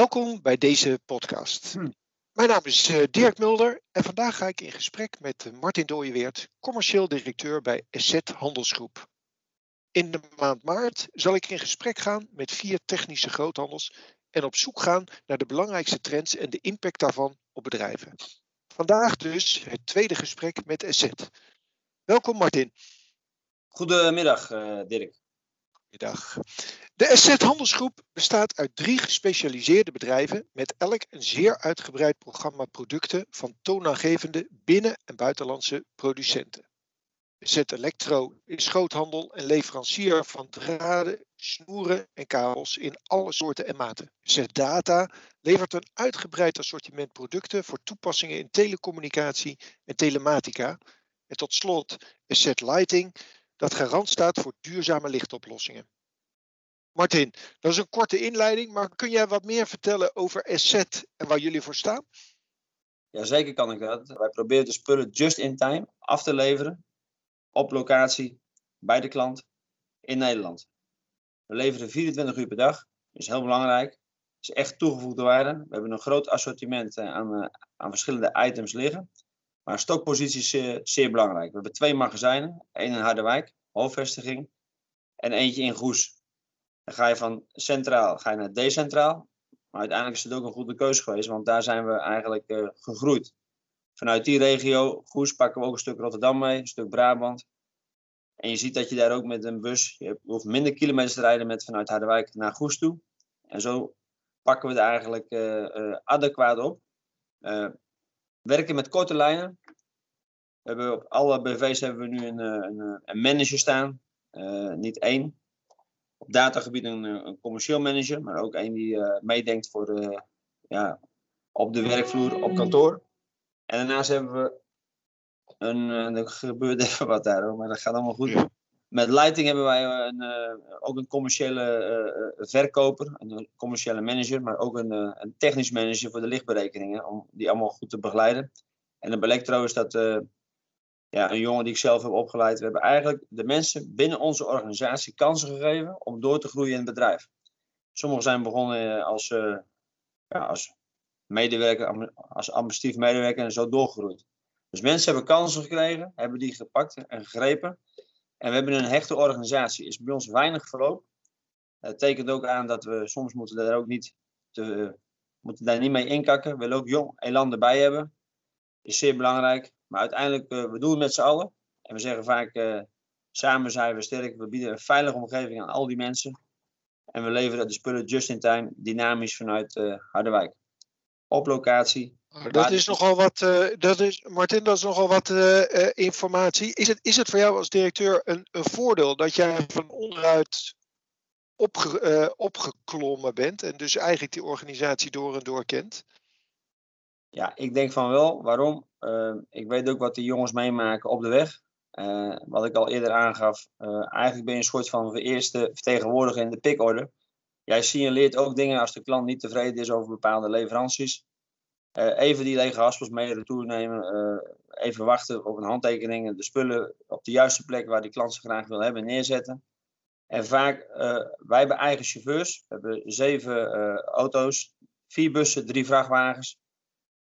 Welkom bij deze podcast. Hm. Mijn naam is eh, Dirk Mulder en vandaag ga ik in gesprek met eh, Martin Dooyeweert, commercieel directeur bij Asset Handelsgroep. In de maand maart zal ik in gesprek gaan met vier technische groothandels en op zoek gaan naar de belangrijkste trends en de impact daarvan op bedrijven. Vandaag dus het tweede gesprek met Asset. Welkom Martin. Goedemiddag, uh, Dirk. De Asset Handelsgroep bestaat uit drie gespecialiseerde bedrijven met elk een zeer uitgebreid programma producten van toonaangevende binnen- en buitenlandse producenten. Asset Electro is groothandel en leverancier van draden, snoeren en kabels in alle soorten en maten. Asset Data levert een uitgebreid assortiment producten voor toepassingen in telecommunicatie en telematica. En tot slot Asset Lighting, dat garant staat voor duurzame lichtoplossingen. Martin, dat is een korte inleiding, maar kun jij wat meer vertellen over Asset en waar jullie voor staan? Jazeker kan ik dat. Wij proberen de spullen just in time af te leveren, op locatie, bij de klant, in Nederland. We leveren 24 uur per dag, dat is heel belangrijk. Dat is echt toegevoegde waarde. We hebben een groot assortiment eh, aan, eh, aan verschillende items liggen. Maar stokpositie is zeer, belangrijk. We hebben twee magazijnen, één in Harderwijk, hoofdvestiging, en eentje in Goes, dan ga je van centraal ga je naar decentraal. Maar uiteindelijk is het ook een goede keuze geweest, want daar zijn we eigenlijk uh, gegroeid. Vanuit die regio, Goes, pakken we ook een stuk Rotterdam mee, een stuk Brabant. En je ziet dat je daar ook met een bus, je hoeft minder kilometers te rijden met vanuit Harderwijk naar Goes toe. En zo pakken we het eigenlijk uh, uh, adequaat op. werken met korte lijnen. We hebben op alle BV's hebben we nu een, een, een manager staan. niet één, op datagebied een, eh, commercieel manager, maar ook een die meedenkt voor de, ja, op de werkvloer, op kantoor. En daarnaast hebben we een, er gebeurt even wat daar, maar dat gaat allemaal goed. Met Lighting hebben wij een, uh, ook een commerciële verkoper, een commerciële manager, maar ook een, een technisch manager voor de lichtberekeningen, om die allemaal goed te begeleiden. En op Electro is dat ja, een jongen die ik zelf heb opgeleid. We hebben eigenlijk de mensen binnen onze organisatie kansen gegeven om door te groeien in het bedrijf. Sommigen zijn begonnen eh, als, uh, ja, als medewerker, als administratief medewerker en zo doorgegroeid. Dus mensen hebben kansen gekregen, hebben die gepakt en gegrepen. En we hebben een hechte organisatie. Is bij ons weinig verloop. Het tekent ook aan dat we soms moeten daar ook niet, te, moeten daar niet mee inkakken. We willen ook jong elan erbij hebben. Is zeer belangrijk. Maar uiteindelijk, uh, we doen het met z'n allen. En we zeggen vaak, uh, samen zijn we sterk. We bieden een veilige omgeving aan al die mensen. En we leveren de spullen just in time, dynamisch vanuit uh, Harderwijk. Op locatie. Dat is nogal wat, dat is, Martin, dat is nogal wat informatie. Is het, is het voor jou als directeur een, een voordeel dat jij van onderuit opge, opgeklommen bent en dus eigenlijk die organisatie door en door kent? Ja, ik denk van wel. Waarom? Ik weet ook wat die jongens meemaken op de weg. Wat ik al eerder aangaf. Eigenlijk ben je een soort van eerste vertegenwoordiger in de pickorde. Jij signaleert ook dingen als de klant niet tevreden is over bepaalde leveranties. Even die lege haspels mee retour nemen. even wachten op een handtekening. De spullen op de juiste plek waar die klant ze graag wil hebben neerzetten. En vaak, wij hebben eigen chauffeurs. We hebben zeven auto's, vier bussen, drie vrachtwagens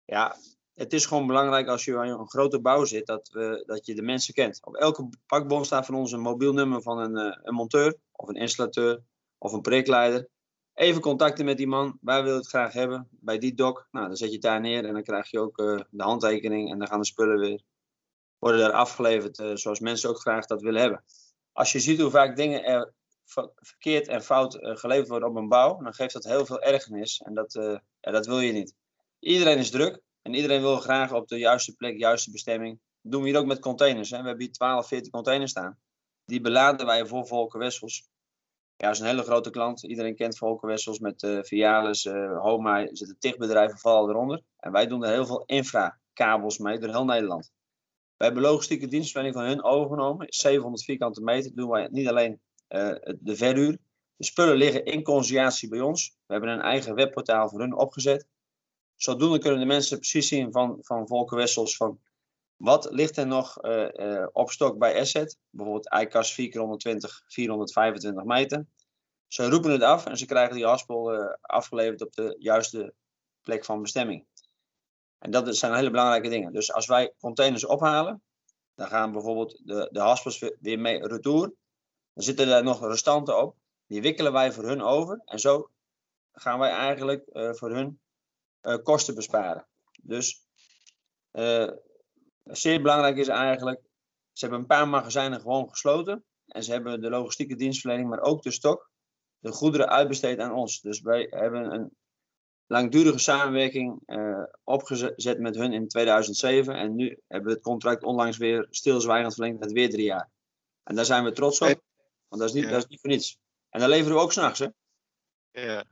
ja, het is gewoon belangrijk als je aan een grote bouw zit, dat, we, dat je de mensen kent. Op elke pakbon staat van ons een mobiel nummer van een, een monteur, of een installateur, of een projectleider. Even contacten met die man, wij willen het graag hebben, bij die doc. Nou, dan zet je het daar neer en dan krijg je ook uh, de handtekening en dan gaan de spullen weer worden daar afgeleverd uh, zoals mensen ook graag dat willen hebben. Als je ziet hoe vaak dingen er verkeerd en fout geleverd worden op een bouw, dan geeft dat heel veel ergernis en dat, ja, dat wil je niet. Iedereen is druk en iedereen wil graag op de juiste plek, juiste bestemming. Dat doen we hier ook met containers. Hè. We hebben hier 12, 14 containers staan. Die beladen wij voor Volker Wessels. Ja, is een hele grote klant. Iedereen kent Volker Wessels met uh, Vialis, uh, Homa. Er zitten tig bedrijven vallen eronder. En wij doen er heel veel infrakabels mee door heel Nederland. We hebben logistieke dienstverlening van hun overgenomen. 700 vierkante meter. Doen wij niet alleen uh, de verhuur. De spullen liggen in conciliatie bij ons. We hebben een eigen webportaal voor hun opgezet. Zodoende kunnen de mensen precies zien van, van Volker Wessels van wat ligt er nog uh, uh, op stok bij Asset. Bijvoorbeeld ICAS 4 420, 425 meter. Ze roepen het af en ze krijgen die haspel uh, afgeleverd op de juiste plek van bestemming. En dat zijn hele belangrijke dingen. Dus als wij containers ophalen, dan gaan bijvoorbeeld de, de haspels weer mee retour. Dan zitten er nog restanten op. Die wikkelen wij voor hun over. En zo gaan wij eigenlijk voor hun kosten besparen. Dus zeer belangrijk is eigenlijk, ze hebben een paar magazijnen gewoon gesloten. En ze hebben de logistieke dienstverlening, maar ook de stok, de goederen uitbesteed aan ons. Dus wij hebben een langdurige samenwerking uh, opgezet met hun in 2007. En nu hebben we het contract onlangs weer stilzwijgend verlengd met weer drie jaar. En daar zijn we trots op, want dat is niet, ja. dat is niet voor niets. En dan leveren we ook s'nachts, hè? Ja.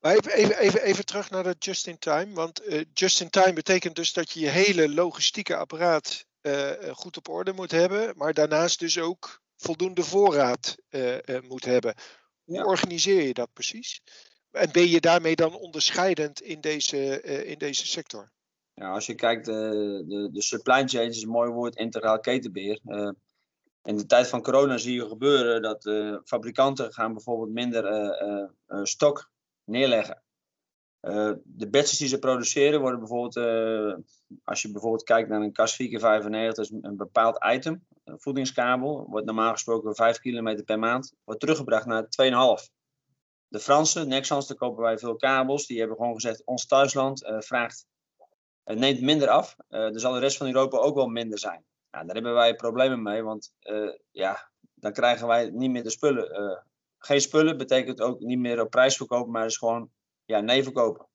Maar even, even, even, even terug naar dat just-in-time. Want uh, just-in-time betekent dus dat je je hele logistieke apparaat uh, goed op orde moet hebben. Maar daarnaast dus ook voldoende voorraad moet hebben. Hoe ja. organiseer je dat precies? En ben je daarmee dan onderscheidend in deze, uh, in deze sector? Ja, als je kijkt, de, de, de supply chain is een mooi woord, integraal ketenbeheer. Uh, in de tijd van corona zie je gebeuren dat uh, fabrikanten gaan bijvoorbeeld minder stok neerleggen. de batches die ze produceren worden bijvoorbeeld, als je bijvoorbeeld kijkt naar een kas 4x95, dat is een bepaald item, een voedingskabel, wordt normaal gesproken 5 kilometer per maand, wordt teruggebracht naar 2,5 de Fransen, Nexans, daar kopen wij veel kabels. Die hebben gewoon gezegd, ons thuisland uh, vraagt, neemt minder af. Er zal de rest van Europa ook wel minder zijn. Nou, daar hebben wij problemen mee, want ja, dan krijgen wij niet meer de spullen. Geen spullen betekent ook niet meer op prijs verkopen, maar is gewoon ja, nee verkopen.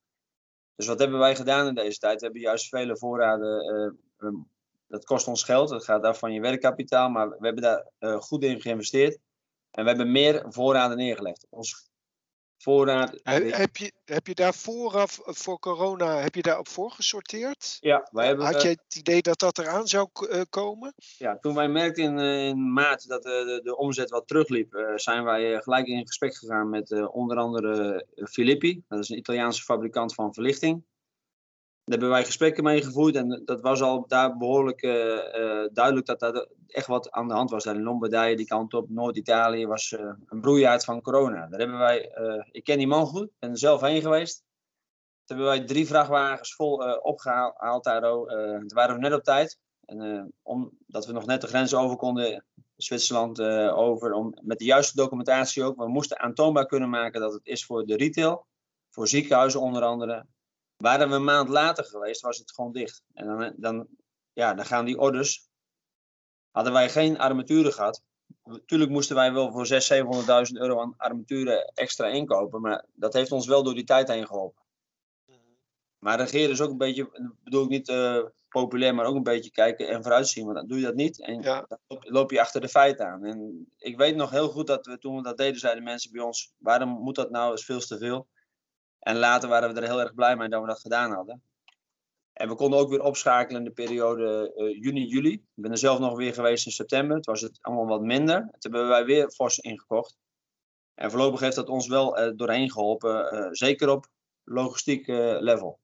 Dus wat hebben wij gedaan in deze tijd? We hebben juist vele voorraden. dat kost ons geld, dat gaat af van je werkkapitaal, maar we hebben daar goed in geïnvesteerd. En we hebben meer voorraden neergelegd. Ons voorraad. Heb je, heb je daar vooraf voor corona, heb je daarop voorgesorteerd? Ja, wij hebben. Had je het idee dat dat eraan zou uh, komen? Ja, toen wij merkten in, in maart dat de, de, omzet wat terugliep, zijn wij gelijk in gesprek gegaan met onder andere Filippi. Dat is een Italiaanse fabrikant van verlichting. Daar hebben wij gesprekken mee gevoerd en dat was al daar behoorlijk duidelijk dat daar echt wat aan de hand was. Daar in Lombardije, die kant op, Noord-Italië, was uh, een broeiaard van corona. Daar hebben wij, ik ken die man goed, ben er zelf heen geweest. Toen hebben wij drie vrachtwagens vol opgehaald daar. toen waren we net op tijd. En, omdat we nog net de grens over konden, Zwitserland over, om, met de juiste documentatie ook. We moesten aantoonbaar kunnen maken dat het is voor de retail, voor ziekenhuizen onder andere. Waren we een maand later geweest, was het gewoon dicht. En dan, dan, ja, dan gaan die orders Hadden wij geen armaturen gehad, natuurlijk moesten wij wel voor 600.000, 700.000 euro aan armaturen extra inkopen, maar dat heeft ons wel door die tijd heen geholpen. Maar regeren is ook een beetje, bedoel ik niet uh, populair, maar ook een beetje kijken en vooruitzien. Want dan doe je dat niet en ja. dan loop je achter de feiten aan. En ik weet nog heel goed dat we toen we dat deden, zeiden mensen bij ons: waarom moet dat nou? is veel te veel. En later waren we er heel erg blij mee dat we dat gedaan hadden. En we konden ook weer opschakelen in de periode uh, juni, juli. Ik ben er zelf nog weer geweest in september. Toen was het allemaal wat minder. Toen hebben wij weer fors ingekocht. En voorlopig heeft dat ons wel uh, doorheen geholpen. Uh, zeker op logistiek level.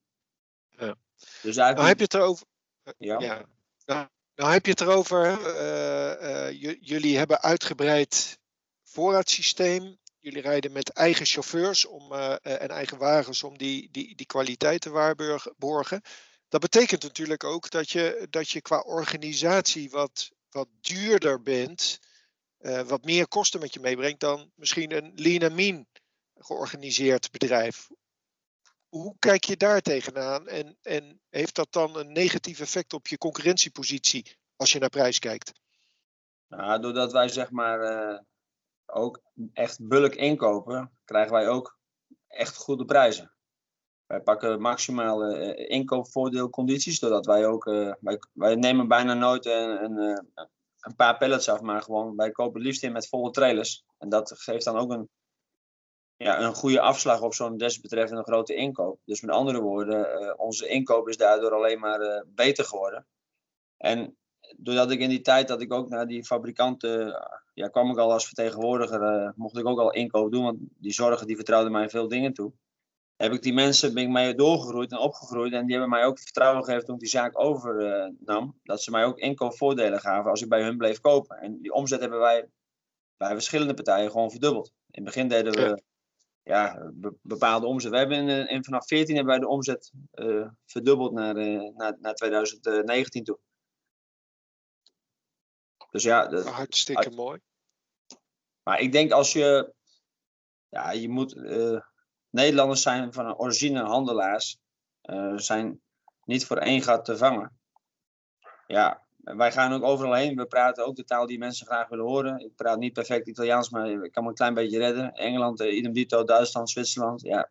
Ja. Dus eigenlijk... Nou heb je het erover. Ja. ja. Nou, nou heb je het erover. jullie hebben uitgebreid voorraadsysteem. Jullie rijden met eigen chauffeurs om, en eigen wagens om die, die, die kwaliteit te waarborgen. Dat betekent natuurlijk ook dat je, dat je qua organisatie wat, wat duurder bent, uh, wat meer kosten met je meebrengt dan misschien een lean and georganiseerd bedrijf. Hoe kijk je daar tegenaan en, en heeft dat dan een negatief effect op je concurrentiepositie als je naar prijs kijkt? Nou, doordat wij zeg maar ook echt bulk inkopen, krijgen wij ook echt goede prijzen. Wij pakken maximale uh, inkoopvoordeelcondities, doordat wij ook, uh, wij, wij nemen bijna nooit een, een, uh, een paar pallets af, maar gewoon, wij kopen liefst in met volle trailers. En dat geeft dan ook een, ja, een goede afslag op zo'n desbetreffende grote inkoop. Dus met andere woorden, onze inkoop is daardoor alleen maar beter geworden. En doordat ik in die tijd dat ik ook naar die fabrikanten, ja, kwam ik al als vertegenwoordiger, mocht ik ook al inkoop doen, want die zorgen die vertrouwden mij veel dingen toe heb ik die mensen, ben ik mee doorgegroeid en opgegroeid. En die hebben mij ook vertrouwen gegeven toen ik die zaak overnam. dat ze mij ook inkoopvoordelen gaven als ik bij hun bleef kopen. En die omzet hebben wij bij verschillende partijen gewoon verdubbeld. In het begin deden we ja, bepaalde omzet. We hebben in, in, vanaf 14 hebben wij de omzet uh, verdubbeld naar, uh, naar, naar 2019 toe. Dus ja, dat, hartstikke uit, mooi. Maar ik denk als je, ja, je moet, uh, Nederlanders zijn van een origine handelaars, zijn niet voor één gat te vangen. Ja, wij gaan ook overal heen. We praten ook de taal die mensen graag willen horen. Ik praat niet perfect Italiaans, maar ik kan me een klein beetje redden. Engeland, uh, idem dito, Duitsland, Zwitserland. Ja.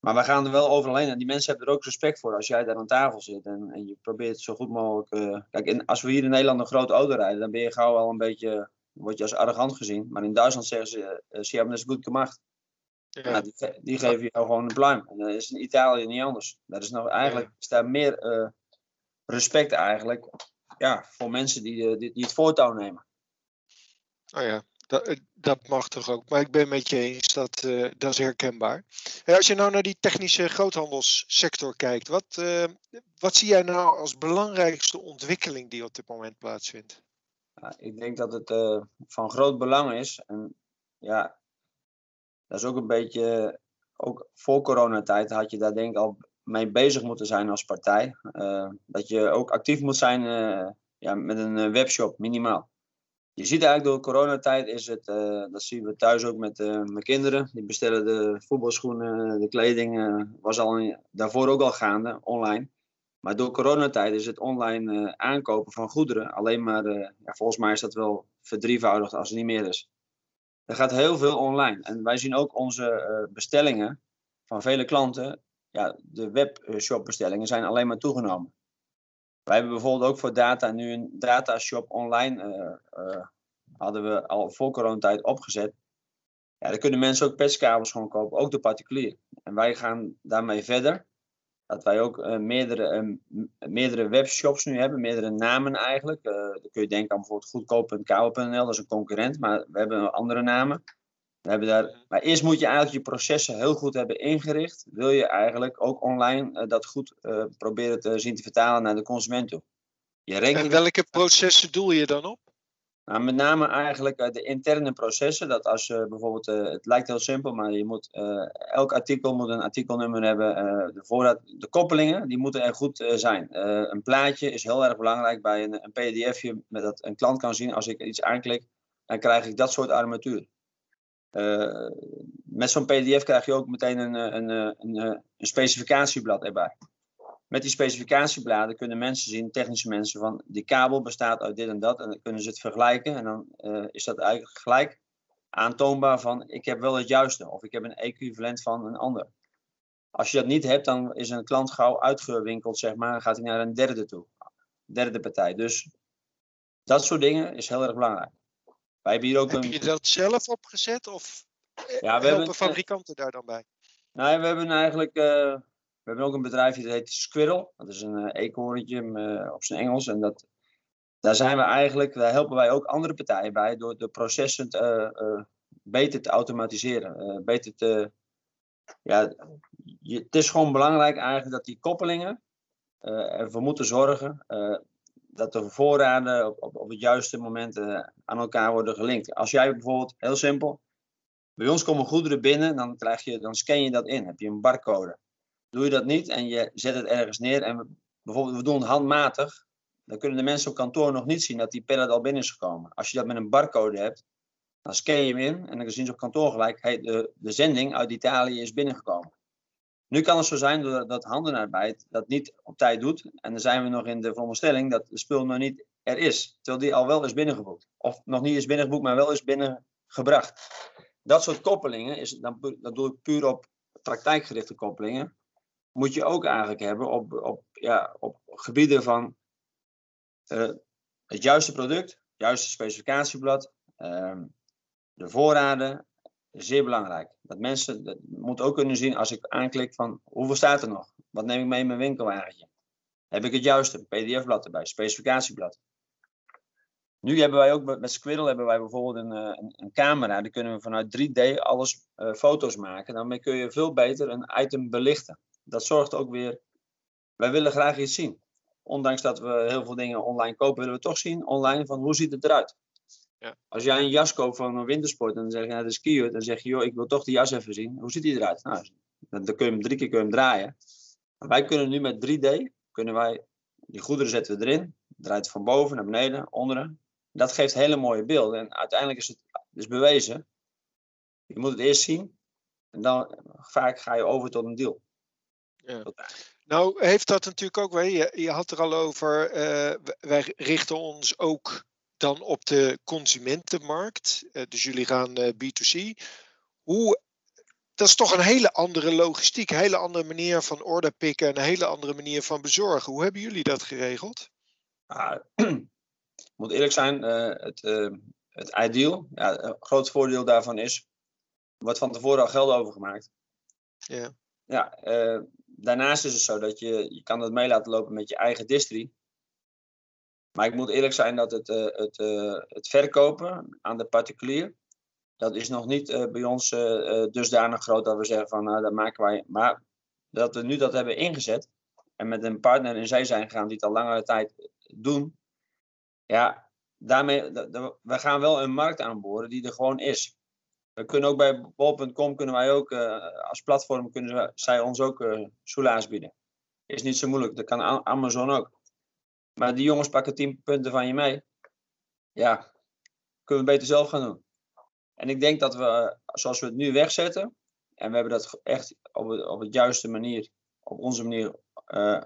Maar we gaan er wel overal heen. En die mensen hebben er ook respect voor als jij daar aan tafel zit. En, en je probeert zo goed mogelijk... Uh, kijk, als we hier in Nederland een grote auto rijden, dan ben je gauw al een beetje... word je als arrogant gezien. Maar in Duitsland zeggen ze, uh, ze hebben het goed gemaakt. Ja. Nou, die, die, geven jou gewoon een pluim. En dat is in Italië niet anders. Dat is nog, eigenlijk is daar meer respect eigenlijk ja, voor mensen die, eh, die, die het voortouw nemen. Oh ja, dat, eh, dat mag toch ook. Maar ik ben met je eens, dat, uh, dat is herkenbaar. als je nou naar die technische groothandelssector kijkt, wat, uh, wat zie jij nou als belangrijkste ontwikkeling die op dit moment plaatsvindt? Ik denk dat het van groot belang is. En ja, dat is ook een beetje, ook voor coronatijd had je daar denk ik al mee bezig moeten zijn als partij. Dat je ook actief moet zijn ja, met een eh, webshop, minimaal. Je ziet eigenlijk door coronatijd is het, dat zien we thuis ook met mijn kinderen. Die bestellen de voetbalschoenen, de kleding, was al daarvoor ook al gaande, online. Maar door coronatijd is het online aankopen van goederen alleen maar, ja, volgens mij is dat wel verdrievoudigd als het niet meer is. Er gaat heel veel online. En wij zien ook onze bestellingen van vele klanten ja, de webshopbestellingen zijn alleen maar toegenomen. Wij hebben bijvoorbeeld ook voor data nu een datashop online, uh, hadden we al voor coronatijd opgezet. Ja, dan kunnen mensen ook patchkabels gewoon kopen, ook de particulier. En wij gaan daarmee verder. Dat wij ook uh, meerdere, meerdere webshops nu hebben, meerdere namen eigenlijk. dan kun je denken aan bijvoorbeeld goedkoop.kw.nl, dat is een concurrent, maar we hebben andere namen. We hebben daar, maar eerst moet je eigenlijk je processen heel goed hebben ingericht. Wil je eigenlijk ook online uh, dat goed uh, proberen te zien te vertalen naar de consument toe. Je en welke processen doel je dan op? Nou, met name eigenlijk de interne processen. Dat als je bijvoorbeeld, het lijkt heel simpel, maar je moet, elk artikel moet een artikelnummer hebben. de, voorraad, de koppelingen, die moeten er goed zijn. een plaatje is heel erg belangrijk bij een, een pdfje, met dat een klant kan zien als ik iets aanklik, dan krijg ik dat soort armatuur. Uh, met zo'n PDF krijg je ook meteen een, eh, een, eh, een, een, specificatieblad erbij. Met die specificatiebladen kunnen mensen zien, technische mensen, van die kabel bestaat uit dit en dat. En dan kunnen ze het vergelijken. En dan is dat eigenlijk gelijk aantoonbaar van ik heb wel het juiste. Of ik heb een equivalent van een ander. Als je dat niet hebt, dan is een klant gauw uitgewinkeld, zeg maar. gaat hij naar een derde toe. Derde partij. Dus dat soort dingen is heel erg belangrijk. Wij hebben hier ook Heb je dat zelf opgezet of ja, we hebben fabrikanten daar dan bij? Nee, we hebben eigenlijk uh, we hebben ook een bedrijfje dat heet Squirrel. Dat is een uh, eekhoorntje uh, op zijn Engels. En dat, daar zijn we eigenlijk, daar helpen wij ook andere partijen bij door de processen te, beter te automatiseren. beter te, ja, je, het is gewoon belangrijk eigenlijk dat die koppelingen ervoor moeten zorgen dat de voorraden op, op, op het juiste moment uh, aan elkaar worden gelinkt. Als jij bijvoorbeeld, heel simpel, bij ons komen goederen binnen, dan, krijg je, dan scan je dat in, heb je een barcode. Doe je dat niet en je zet het ergens neer en we, bijvoorbeeld we doen het handmatig, dan kunnen de mensen op kantoor nog niet zien dat die pallet al binnen is gekomen. Als je dat met een barcode hebt, dan scan je hem in en dan zien ze op kantoor gelijk, hey, de, de zending uit Italië is binnengekomen. Nu kan het zo zijn dat handenarbeid dat niet op tijd doet. En dan zijn we nog in de veronderstelling dat de spul nog niet er is. Terwijl die al wel is binnengeboekt. Of nog niet is binnengeboekt, maar wel is binnengebracht. Dat soort koppelingen, is, dan, dat doe ik puur op praktijkgerichte koppelingen. Moet je ook eigenlijk hebben op, op, ja, op gebieden van uh, het juiste product, het juiste specificatieblad, uh, de voorraden, zeer belangrijk. Dat mensen dat moeten ook kunnen zien als ik aanklik van hoeveel staat er nog? Wat neem ik mee in mijn winkelwagentje? Heb ik het juiste? PDF-blad erbij, specificatieblad. Nu hebben wij ook met Squirrel hebben wij bijvoorbeeld een, eh, een, een camera. Die kunnen we vanuit 3D alles uh, foto's maken. Daarmee kun je veel beter een item belichten. Dat zorgt ook weer. Wij willen graag iets zien. Ondanks dat we heel veel dingen online kopen, willen we toch zien online van hoe ziet het eruit. Ja. Als jij een jas koopt van een wintersport en dan zeg je naar de skier, dan zeg je, joh, ik wil toch die jas even zien. Hoe ziet die eruit? Nou, dan kun je hem drie keer kun je hem draaien. Maar wij kunnen nu met 3D, kunnen wij, die goederen zetten we erin, draait van boven naar beneden, onderen. Dat geeft hele mooie beelden. En uiteindelijk is het dus bewezen. Je moet het eerst zien en dan vaak ga je over tot een deal. Ja. Nou, heeft dat natuurlijk ook, je, je had er al over, uh, wij richten ons ook dan op de consumentenmarkt. Uh, dus jullie gaan uh, B2C. Hoe, dat is toch een hele andere logistiek, een hele andere manier van order pikken, een hele andere manier van bezorgen. Hoe hebben jullie dat geregeld? Ah, ik moet eerlijk zijn, het, het ideal, ja, een groot voordeel daarvan is, wordt van tevoren al geld overgemaakt. Ja. Ja, daarnaast is het zo dat je, je kan het mee laten lopen met je eigen distri. Maar ik moet eerlijk zijn dat het, uh, het, uh, het verkopen aan de particulier, dat is nog niet uh, bij ons dusdanig groot dat we zeggen van nou, dat maken wij. Maar dat we nu dat hebben ingezet en met een partner in zee zijn gegaan die het al langere tijd doen. Ja, daarmee, we gaan wel een markt aanboren die er gewoon is. We kunnen ook bij bol.com kunnen wij ook als platform kunnen zij ons ook uh, soelaas bieden. Is niet zo moeilijk. Dat kan Amazon ook. Maar die jongens pakken 10 punten van je mee. Ja, kunnen we beter zelf gaan doen. En ik denk dat we, zoals we het nu wegzetten, en we hebben dat echt op, het, op juiste manier, op onze manier uh,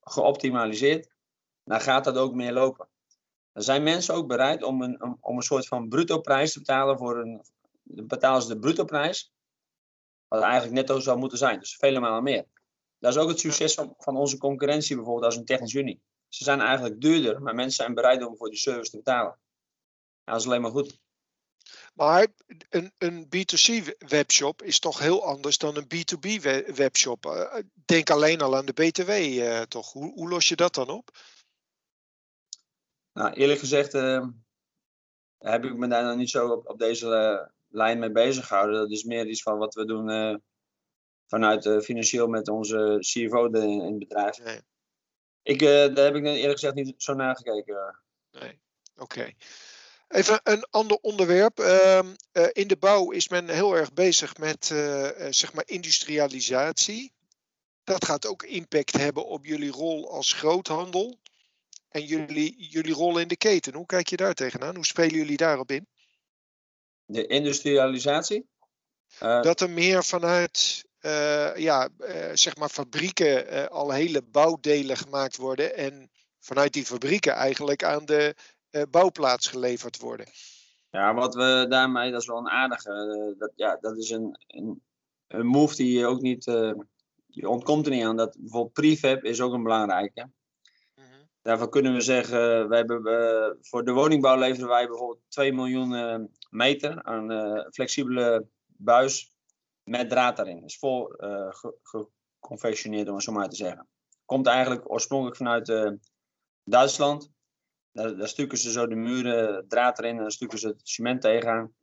geoptimaliseerd, dan gaat dat ook meer lopen. Dan zijn mensen ook bereid om een, om een soort van bruto prijs te betalen voor een, betalen ze de bruto prijs, wat eigenlijk netto zou moeten zijn. Dus vele malen meer. Dat is ook het succes van, van onze concurrentie bijvoorbeeld als een technische unie. Ze zijn eigenlijk duurder, maar mensen zijn bereid om voor die service te betalen. dat is alleen maar goed. Maar een, een B2C webshop is toch heel anders dan een B2B webshop. Eh, denk alleen al aan de BTW, uh, toch? Hoe, hoe, los je dat dan op? Nou, eerlijk gezegd uh, heb ik me daar nog niet zo op, op deze lijn mee bezig gehouden. Dat is meer iets van wat we doen vanuit financieel met onze CFO in het bedrijf. Nee. Ik, uh, daar heb ik eerlijk gezegd niet zo naar gekeken. Nee, oké. Even een ander onderwerp. Uh, uh, in de bouw is men heel erg bezig met uh, zeg maar industrialisatie. Dat gaat ook impact hebben op jullie rol als groothandel en jullie, jullie rol in de keten. Hoe kijk je daar tegenaan? Hoe spelen jullie daarop in? De industrialisatie? Dat er meer vanuit uh, ja, uh, zeg maar fabrieken uh, al hele bouwdelen gemaakt worden en vanuit die fabrieken eigenlijk aan de bouwplaats geleverd worden. Ja, wat we daarmee, dat is wel een aardige, dat, ja, dat is een, een, een move die je ook niet, je ontkomt er niet aan. Dat, bijvoorbeeld prefab is ook een belangrijke. Mm -hmm. Daarvan kunnen we zeggen, we hebben, voor de woningbouw leveren wij bijvoorbeeld 2 miljoen meter aan flexibele buis met draad daarin. Is vol uh, geconfectioneerd, om het zo maar te zeggen. Komt eigenlijk oorspronkelijk vanuit uh, Duitsland. Daar, stukken ze zo de muren, draad erin en stukken ze het cement tegenaan.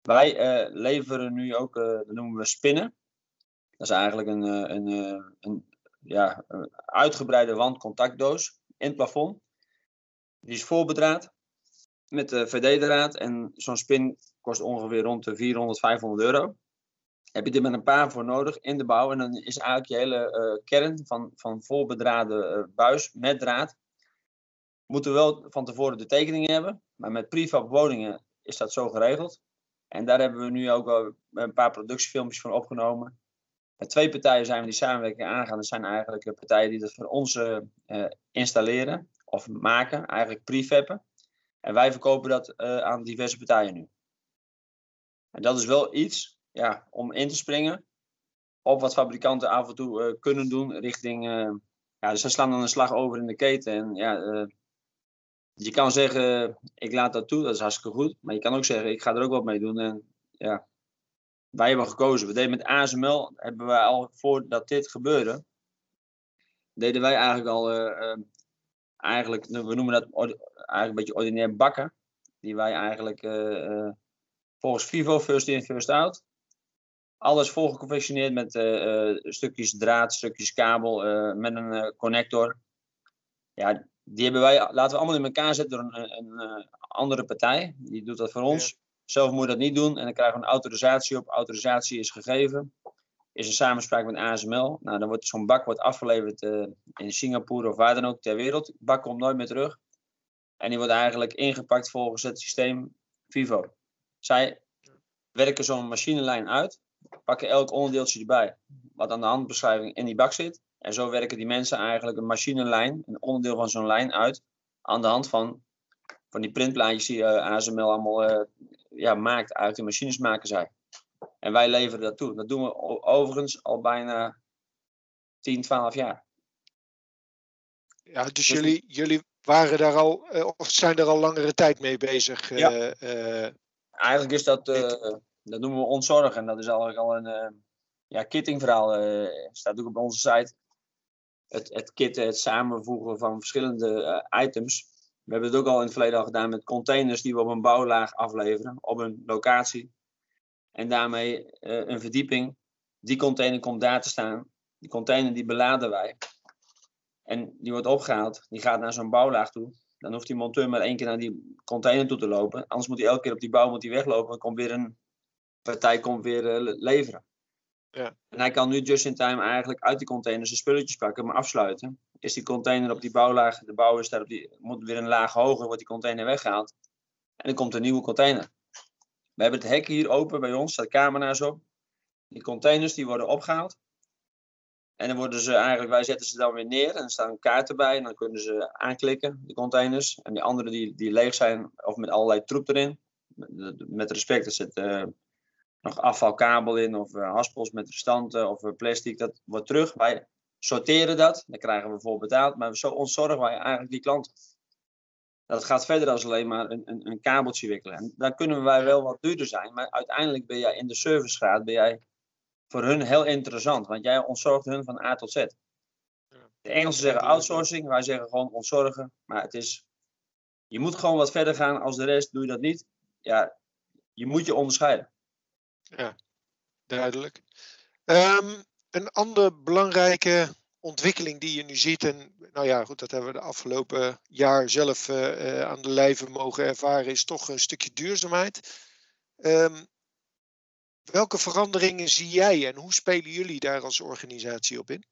Wij uh, leveren nu ook, dat noemen we spinnen. Dat is eigenlijk een, een, een, ja, uitgebreide wandcontactdoos in het plafond. Die is voorbedraad met de VD-draad en zo'n spin kost ongeveer rond de 400, 500 euro heb je er met een paar voor nodig in de bouw. En dan is eigenlijk je hele uh, kern van, van volbedraden uh, buis met draad. Moeten we wel van tevoren de tekening hebben. Maar met prefab woningen is dat zo geregeld. En daar hebben we nu ook een paar productiefilmpjes van opgenomen. Met twee partijen zijn we die samenwerking aangaan. Dat zijn eigenlijk partijen die dat voor ons installeren of maken. Eigenlijk prefabben. En wij verkopen dat aan diverse partijen nu. En dat is wel iets ja, om in te springen op wat fabrikanten af en toe uh, kunnen doen richting. Uh, ja, dus ze slaan dan een slag over in de keten. En ja, uh, je kan zeggen, ik laat dat toe, dat is hartstikke goed. Maar je kan ook zeggen, ik ga er ook wat mee doen. En ja, wij hebben gekozen. We deden met ASML, hebben wij al voordat dit gebeurde, deden wij eigenlijk al, eigenlijk, we noemen dat eigenlijk een beetje ordinair bakken. Die wij eigenlijk volgens Vivo first in, first out alles volgeconfectioneerd met uh, stukjes draad, stukjes kabel, uh, met een connector. Ja, die hebben wij, laten we allemaal in elkaar zetten door een, een, andere partij. Die doet dat voor ons. Zelf moet je dat niet doen en dan krijgen we een autorisatie op. Autorisatie is gegeven. Is een samenspraak met ASML. Nou, dan wordt zo'n bak wordt afgeleverd in Singapore of waar dan ook ter wereld. De bak komt nooit meer terug. En die wordt eigenlijk ingepakt volgens het systeem Vivo. Zij werken zo'n machinelijn uit, pakken elk onderdeeltje erbij, wat aan de handbeschrijving in die bak zit. En zo werken die mensen eigenlijk een machinelijn, een onderdeel van zo'n lijn uit, aan de hand van, van die printplaatjes die uh, eh, ASML allemaal uh, ja, maakt. Uit de machines maken zij. En wij leveren dat toe. Dat doen we overigens al bijna 10, 12 jaar. Ja, dus, dus jullie, jullie waren daar al, uh, of zijn er al langere tijd mee bezig? Ja. Eigenlijk is dat, dat noemen we ontzorg. En dat is eigenlijk al een ja, kittingverhaal. staat ook op onze site het, het kitten, het samenvoegen van verschillende uh, items. We hebben het ook al in het verleden al gedaan met containers die we op een bouwlaag afleveren, op een locatie. En daarmee een verdieping. Die container komt daar te staan. Die container die beladen wij. En die wordt opgehaald. Die gaat naar zo'n bouwlaag toe. Dan hoeft die monteur maar één keer naar die container toe te lopen. Anders moet hij elke keer op die bouw moet hij weglopen. Dan komt weer een partij komt weer uh, leveren. Ja. En hij kan nu just in time eigenlijk uit die container zijn spulletjes pakken, maar afsluiten. Is die container op die bouwlaag, de bouw is daar op die, moet weer een laag hoger, wordt die container weggehaald. En dan komt een nieuwe container. We hebben het hek hier open bij ons, staat camera's op. Die containers die worden opgehaald. En dan worden ze eigenlijk, wij zetten ze dan weer neer en er staan kaarten bij. En dan kunnen ze aanklikken, die containers. En die andere die, die leeg zijn, of met allerlei troep erin. Met respect, er zit uh, nog afvalkabel in of uh, haspels met restanten of uh, plastic. Dat wordt terug. Wij sorteren dat. Dan krijgen we voor betaald. Maar zo ontzorgen wij eigenlijk die klanten. Dat gaat verder dan alleen maar een, een, een, kabeltje wikkelen. En dan kunnen wij wel wat duurder zijn. Maar uiteindelijk ben jij in de servicegraad ben jij voor hun heel interessant. Want jij ontzorgt hun van A tot Z. De Engelsen zeggen outsourcing. Wij zeggen gewoon ontzorgen. Maar het is... Je moet gewoon wat verder gaan als de rest. Doe je dat niet. Ja, je moet je onderscheiden. Ja, duidelijk. Um, een andere belangrijke ontwikkeling die je nu ziet, en nou ja, goed, dat hebben we de afgelopen jaar zelf uh, aan de lijve mogen ervaren, is toch een stukje duurzaamheid. Um, welke veranderingen zie jij en hoe spelen jullie daar als organisatie op in?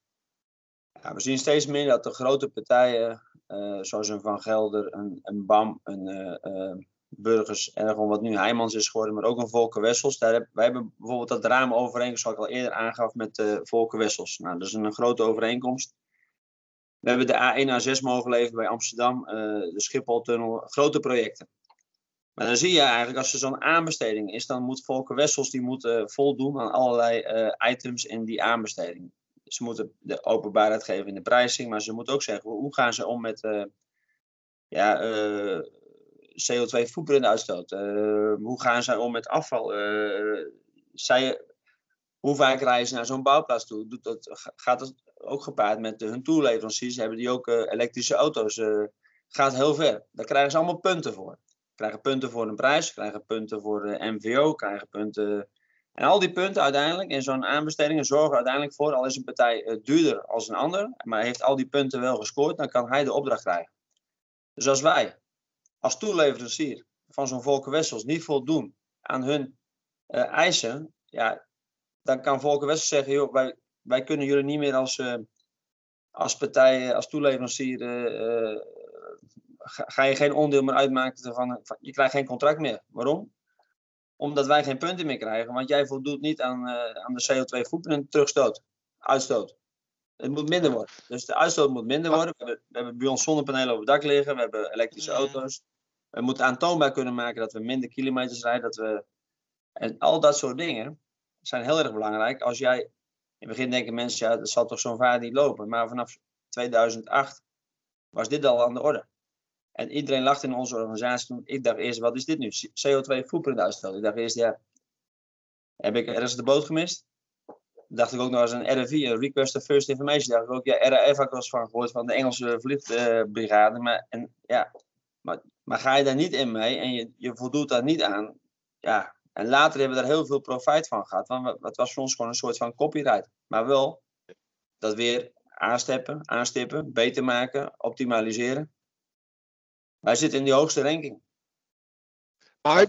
Ja, we zien steeds meer dat de grote partijen, uh, zoals een Van Gelder, een, een BAM, een burgers en gewoon wat nu Heijmans is geworden, maar ook een Volker Wessels. Daar wij hebben bijvoorbeeld dat raam overeenkomst, zoals ik al eerder aangaf, met uh, Volker Wessels. Nou, dat is een grote overeenkomst. We hebben de A1 A6 mogen leveren bij Amsterdam, uh, de Schipholtunnel, grote projecten. Maar dan zie je eigenlijk, als er zo'n aanbesteding is, dan moet Volker Wessels die moet, uh, voldoen aan allerlei items in die aanbesteding. Ze moeten de openbaarheid geven in de prijzing, maar ze moeten ook zeggen, hoe gaan ze om met ja, CO2-voetprintuitstoot? Uh, eh, hoe gaan zij om met afval? Uh, zij, hoe vaak reizen ze naar zo'n bouwplaats toe? Doet dat, gaat dat ook gepaard met hun toeleveranciers? Hebben die ook uh, elektrische auto's? gaat heel ver. Daar krijgen ze allemaal punten voor. Krijgen punten voor een prijs, krijgen punten voor de MVO, krijgen punten. En al die punten uiteindelijk in zo'n aanbesteding zorgen uiteindelijk voor, al is een partij duurder als een ander, maar heeft al die punten wel gescoord, dan kan hij de opdracht krijgen. Dus als wij als toeleverancier van zo'n Volker Wessels niet voldoen aan hun uh, eisen, ja, dan kan Volker Wessels zeggen, joh, wij, wij kunnen jullie niet meer als, uh, als partij, als toeleverancier, uh, ga, ga, je geen onderdeel meer uitmaken van, van, je krijgt geen contract meer. Waarom? Omdat wij geen punten meer krijgen, want jij voldoet niet aan, aan de CO2-footprint terugstoot, uitstoot. Het moet minder worden. Dus de uitstoot moet minder worden. We hebben, we hebben bij ons zonnepanelen op het dak liggen. We hebben elektrische auto's. We moeten aantoonbaar kunnen maken dat we minder kilometers rijden. Dat we... En al dat soort dingen zijn heel erg belangrijk. Als jij... In het begin denken mensen, ja, dat zal toch zo'n vaart niet lopen. Maar vanaf 2008 was dit al aan de orde. En iedereen lacht in onze organisatie toen. Ik dacht eerst, wat is dit nu? CO2 footprint uitstoot. Ik dacht eerst, ja, heb ik ergens de boot gemist? dacht ik ook nog als een RFI, een Request of First Information. Dacht ik ook, ja, RAF had ik wel eens van gehoord, van de Engelse vliegbrigade. Maar, en, ja, maar, maar ga je daar niet in mee en je, je voldoet daar niet aan, ja. En later hebben we daar heel veel profijt van gehad, want het was voor ons gewoon een soort van copyright. Maar wel dat weer aansteppen, aanstippen, beter maken, optimaliseren. wij zitten in die hoogste ranking. Maar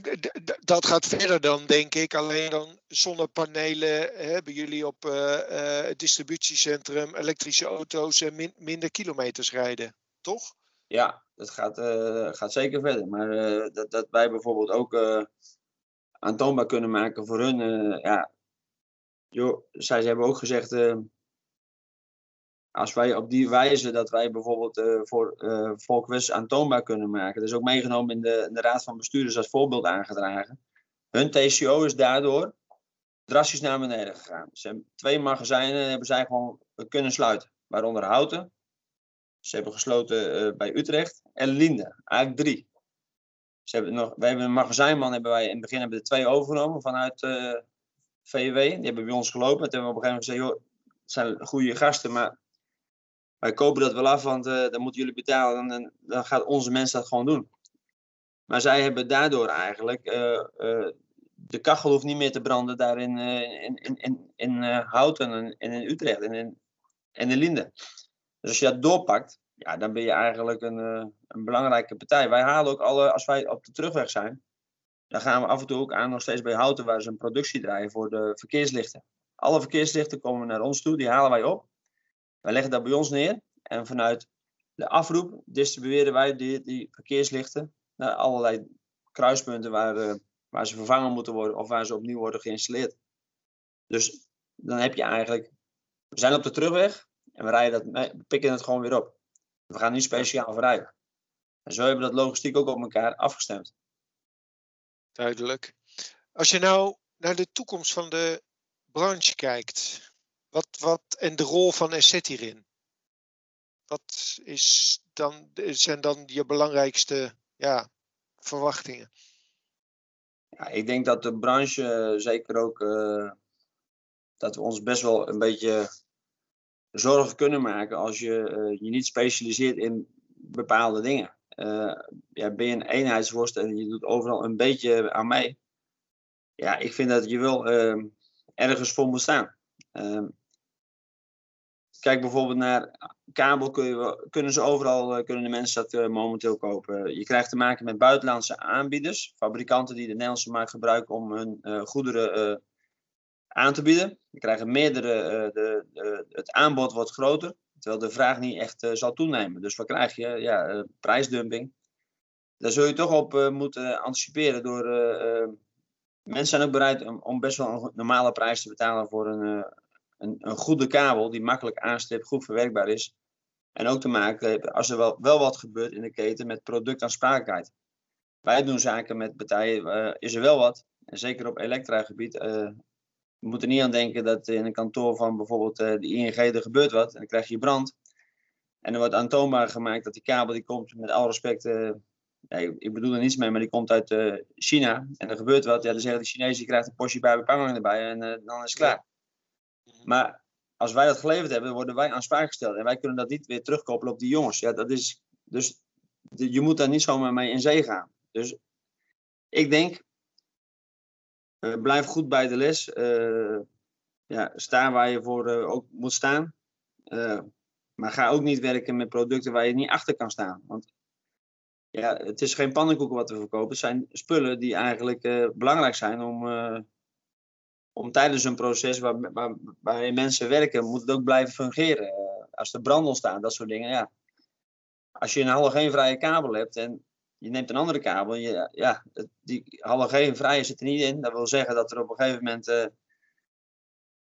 dat gaat verder dan, denk ik. Alleen dan zonnepanelen hebben jullie op uh, het distributiecentrum, elektrische auto's en minder kilometers rijden, toch? Ja, dat gaat, uh, gaat zeker verder. Maar dat, dat wij bijvoorbeeld ook aantoonbaar kunnen maken voor hun. ja, zij ze hebben ook gezegd als wij op die wijze dat wij bijvoorbeeld uh, voor uh, Volkwest aantoonbaar kunnen maken. Dat is ook meegenomen in de, in de Raad van Bestuurders als voorbeeld aangedragen. Hun TCO is daardoor drastisch naar beneden gegaan. Ze twee magazijnen hebben zij gewoon kunnen sluiten. Waaronder Houten. Ze hebben gesloten uh, bij Utrecht. En Linde. Eigenlijk drie. Ze hebben nog, wij hebben een magazijnman hebben wij in het begin hebben er twee overgenomen vanuit VW. Die hebben bij ons gelopen. Toen hebben we op een gegeven moment gezegd, joh, het zijn goede gasten, maar wij kopen dat wel af, want uh, dan moeten jullie betalen. En dan gaat onze mensen dat gewoon doen. Maar zij hebben daardoor eigenlijk. De kachel hoeft niet meer te branden daar in, in, in, in, in Houten en in, in Utrecht en in, in de Linde. Dus als je dat doorpakt, ja, dan ben je eigenlijk een, een belangrijke partij. Wij halen ook alle, als wij op de terugweg zijn, dan gaan we af en toe ook aan nog steeds bij Houten, waar ze een productie draaien voor de verkeerslichten. Alle verkeerslichten komen naar ons toe, die halen wij op. Wij leggen dat bij ons neer en vanuit de afroep distribueren wij die, die verkeerslichten naar allerlei kruispunten waar, uh, waar ze vervangen moeten worden of waar ze opnieuw worden geïnstalleerd. Dus dan heb je eigenlijk, we zijn op de terugweg en we, rijden dat, we pikken het gewoon weer op. We gaan niet speciaal verrijden. En zo hebben we dat logistiek ook op elkaar afgestemd. Duidelijk. Als je nou naar de toekomst van de branche kijkt, wat, wat, en de rol van Asset hierin? Wat is dan, zijn dan je belangrijkste ja, verwachtingen? Ja, ik denk dat de branche zeker ook uh, dat we ons best wel een beetje zorgen kunnen maken als je uh, je niet specialiseert in bepaalde dingen. Uh, ja, ben je een eenheidsworst en je doet overal een beetje aan mee. Ja, ik vind dat je wel ergens voor moet staan. Ehm, kijk bijvoorbeeld naar kabel, kun je, kunnen ze overal, eh, kunnen de mensen dat momenteel kopen. Je krijgt te maken met buitenlandse aanbieders, fabrikanten die de Nederlandse markt gebruiken om hun goederen aan te bieden. Je krijgt meerdere, de, de, het aanbod wordt groter, terwijl de vraag niet echt zal toenemen. Dus wat krijg je? Ja, prijsdumping. Daar zul je toch op moeten anticiperen door mensen zijn ook bereid om, best wel een normale prijs te betalen voor een, een, een goede kabel die makkelijk aanstipt, goed verwerkbaar is. En ook te maken als er wel, wel wat gebeurt in de keten met productaansprakelijkheid. Wij doen zaken met partijen, is er wel wat. En zeker op elektragebied. We moeten niet aan denken dat in een kantoor van bijvoorbeeld de ING er gebeurt wat. En dan krijg je brand. En er wordt aantoonbaar gemaakt dat die kabel die komt met alle respect. Ja, ik bedoel er niets mee, maar die komt uit China. En er gebeurt wat. Ja, dan zeggen de Chinezen, je krijgt een portie bij erbij en dan is het klaar. Maar als wij dat geleverd hebben, worden wij aansprakelijk gesteld. En wij kunnen dat niet weer terugkoppelen op die jongens. Ja, dat is, dus je moet daar niet zomaar mee in zee gaan. Dus ik denk, blijf goed bij de les. Uh, ja, sta waar je voor uh, ook moet staan. maar ga ook niet werken met producten waar je niet achter kan staan. Want ja, het is geen pannenkoeken wat we verkopen. Het zijn spullen die eigenlijk belangrijk zijn om om tijdens een proces waar, waar, waar mensen werken, moet het ook blijven fungeren. Als er brand ontstaan, dat soort dingen, ja. Als je een halogeenvrije kabel hebt en je neemt een andere kabel, je, ja, die halogeenvrije zit er niet in. Dat wil zeggen dat er op een gegeven moment, uh,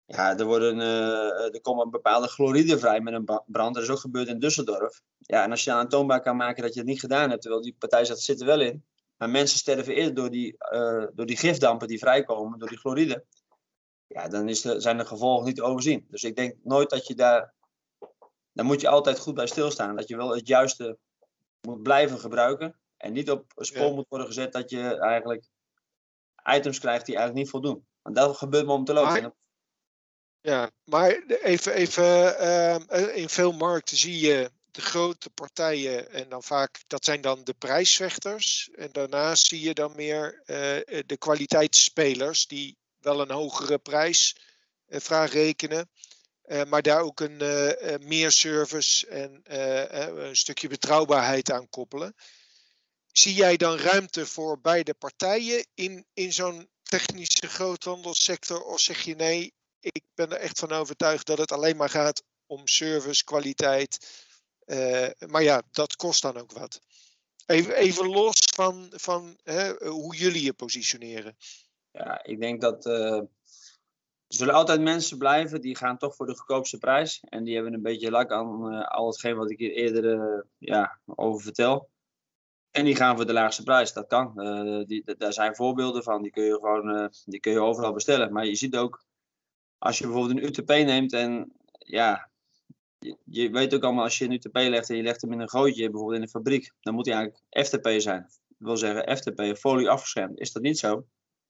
ja, er, worden, uh, er komen bepaalde chloride vrij met een brand. Dat is ook gebeurd in Düsseldorf. Ja, en als je aantoonbaar kan maken dat je het niet gedaan hebt, terwijl die partij zegt, zit er wel in. Maar mensen sterven eerder door die, door die gifdampen die vrijkomen, door die chloride ja, dan is de, zijn de gevolgen niet te overzien. Dus ik denk nooit dat je daar. Dan moet je altijd goed bij stilstaan. Dat je wel het juiste moet blijven gebruiken. En niet op spoor moet worden gezet dat je eigenlijk items krijgt die eigenlijk niet voldoen. Want dat gebeurt momenteel ook. Maar, ja, maar even, even uh, in veel markten zie je de grote partijen en dan vaak, dat zijn dan de prijsvechters. En daarnaast zie je dan meer uh, de kwaliteitsspelers die wel een hogere prijs uh, vraag rekenen. Uh, maar daar ook een meer service en een stukje betrouwbaarheid aan koppelen. Zie jij dan ruimte voor beide partijen in, in zo'n technische groothandelssector? Of zeg je nee, ik ben er echt van overtuigd dat het alleen maar gaat om service, kwaliteit. Uh, maar ja, dat kost dan ook wat. Even, even los van, van hè, hoe jullie je positioneren. Ja, ik denk dat uh, er zullen altijd mensen blijven die gaan toch voor de goedkoopste prijs. En die hebben een beetje lak aan uh, al hetgeen wat ik hier eerder ja, over vertel. En die gaan voor de laagste prijs. Dat kan. die, daar zijn voorbeelden van. Die kun je gewoon die kun je overal bestellen. Maar je ziet ook, als je bijvoorbeeld een UTP neemt en ja, je, weet ook allemaal, als je een UTP legt en je legt hem in een gootje, bijvoorbeeld in een fabriek, dan moet hij eigenlijk FTP zijn. Dat wil zeggen FTP, folie afgeschermd. Is dat niet zo?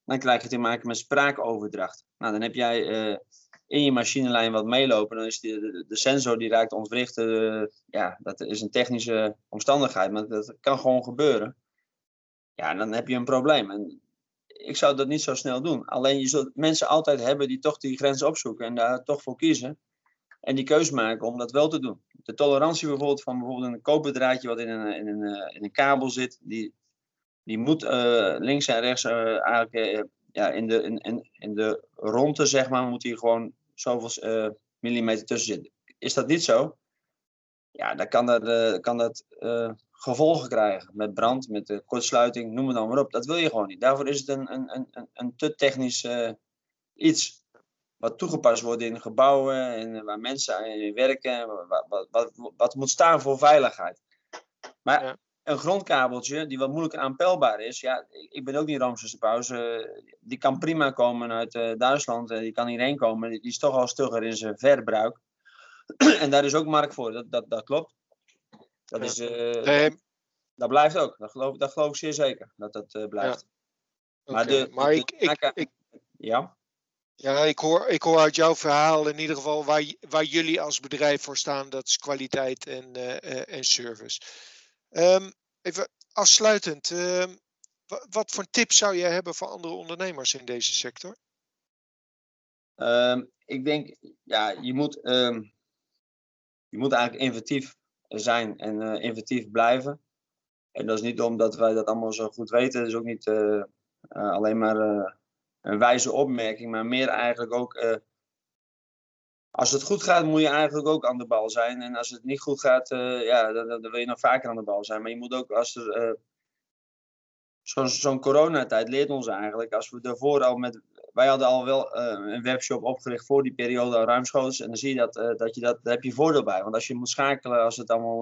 Dan krijg je te maken met spraakoverdracht. Nou, dan heb jij uh, in je machinelijn wat meelopen. Dan is de, de sensor die raakt ontwricht. Uh, ja, dat is een technische omstandigheid, maar dat kan gewoon gebeuren. Ja, dan heb je een probleem. En ik zou dat niet zo snel doen. Alleen je zult mensen altijd hebben die toch die grens opzoeken en daar toch voor kiezen en die keuze maken om dat wel te doen. De tolerantie bijvoorbeeld van bijvoorbeeld een koperdraadje wat in een, in een, eh, in een kabel zit, die, die moet uh, links en rechts eigenlijk ja, in, de, in, in de ronde, zeg maar, moet hier gewoon zoveel millimeter tussen zitten. Is dat niet zo? Ja, dan kan dat, kan dat gevolgen krijgen. Met brand, met kortsluiting, noem het dan maar op. Dat wil je gewoon niet. Daarvoor is het een, een, een, een te technisch iets wat toegepast wordt in gebouwen en waar mensen in werken. Wat, wat, wat moet staan voor veiligheid. Maar een grondkabeltje die wat moeilijker aanpelbaar is. Ja, ik ben ook niet Ramses Pauze. Die kan prima komen uit uh, Duitsland. Die kan hierheen komen. Die is toch al stugger in zijn verbruik. en daar is ook markt voor. Dat, dat, dat klopt. Dat, is, uh, dat blijft ook. Dat geloof, dat geloof ik zeer zeker. Dat dat uh, blijft. Ja. Maar, de, maar ik, ik, ik, ja? Ja, ik hoor, ik hoor uit jouw verhaal in ieder geval waar, waar jullie als bedrijf voor staan. Dat is kwaliteit en, uh, en service. Um, even afsluitend. Uh, wat voor tips zou jij hebben voor andere ondernemers in deze sector? Um, ik denk, ja, je moet, je moet eigenlijk inventief zijn en uh, inventief blijven. En dat is niet omdat wij dat allemaal zo goed weten. Dat is ook niet uh, alleen maar een wijze opmerking, maar meer eigenlijk ook. Als het goed gaat, moet je eigenlijk ook aan de bal zijn. En als het niet goed gaat, uh, ja, dan, dan, wil je nog vaker aan de bal zijn. Maar je moet ook, als er. Uh, Zo'n zo coronatijd leert ons eigenlijk, als we daarvoor al met. Wij hadden al wel een webshop opgericht voor die periode al ruimschoots. En dan zie je dat, dat je dat, daar heb je voordeel bij. Want als je moet schakelen, als het allemaal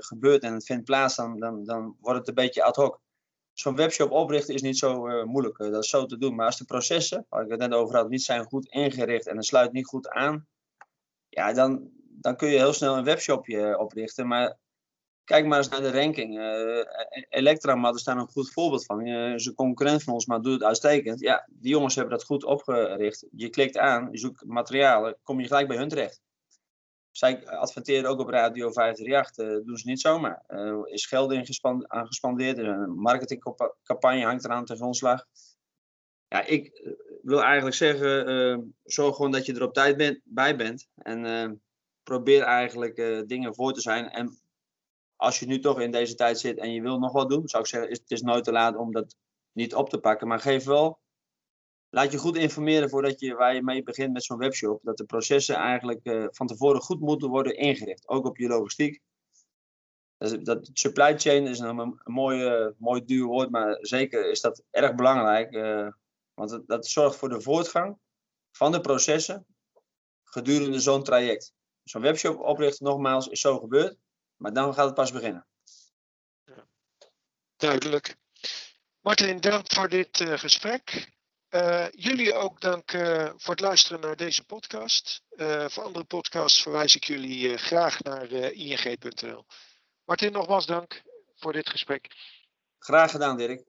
gebeurt en het vindt plaats, dan, dan, dan wordt het een beetje ad hoc zo'n webshop oprichten is niet zo moeilijk. Dat is zo te doen. Maar als de processen, waar ik het net over had, niet zijn goed ingericht en het sluit niet goed aan, ja, dan, dan kun je heel snel een webshopje oprichten. Maar kijk maar eens naar de ranking. Uh, Elektramat is daar een goed voorbeeld van. Uh, een concurrent van ons, maar doet het uitstekend. Ja, die jongens hebben dat goed opgericht. Je klikt aan, je zoekt materialen, kom je gelijk bij hun terecht. Zij adverteren ook op Radio 538. Uh, doen ze niet zomaar. Uh, is geld aan gespandeerd. Een marketingcampagne hangt eraan ten grondslag. Ja, ik eh, wil eigenlijk zeggen, uh, zorg gewoon dat je er op tijd bent, bij bent. En uh, probeer eigenlijk dingen voor te zijn. En als je nu toch in deze tijd zit en je wil nog wat doen, zou ik zeggen, is, het is nooit te laat om dat niet op te pakken. Maar geef wel laat je goed informeren voordat je, waar je mee begint met zo'n webshop. Dat de processen eigenlijk uh, van tevoren goed moeten worden ingericht. Ook op je logistiek. Dat, supply chain is een, een mooi, mooi duur woord, maar zeker is dat erg belangrijk. Want dat, dat zorgt voor de voortgang van de processen gedurende zo'n traject. Zo'n webshop oprichten, nogmaals, is zo gebeurd. Maar dan gaat het pas beginnen. Duidelijk. Martin, dank voor dit uh, gesprek. Uh, jullie ook dank uh, voor het luisteren naar deze podcast. Voor andere podcasts verwijs ik jullie graag naar ing.nl. Martin, nogmaals dank voor dit gesprek. Graag gedaan, Dirk.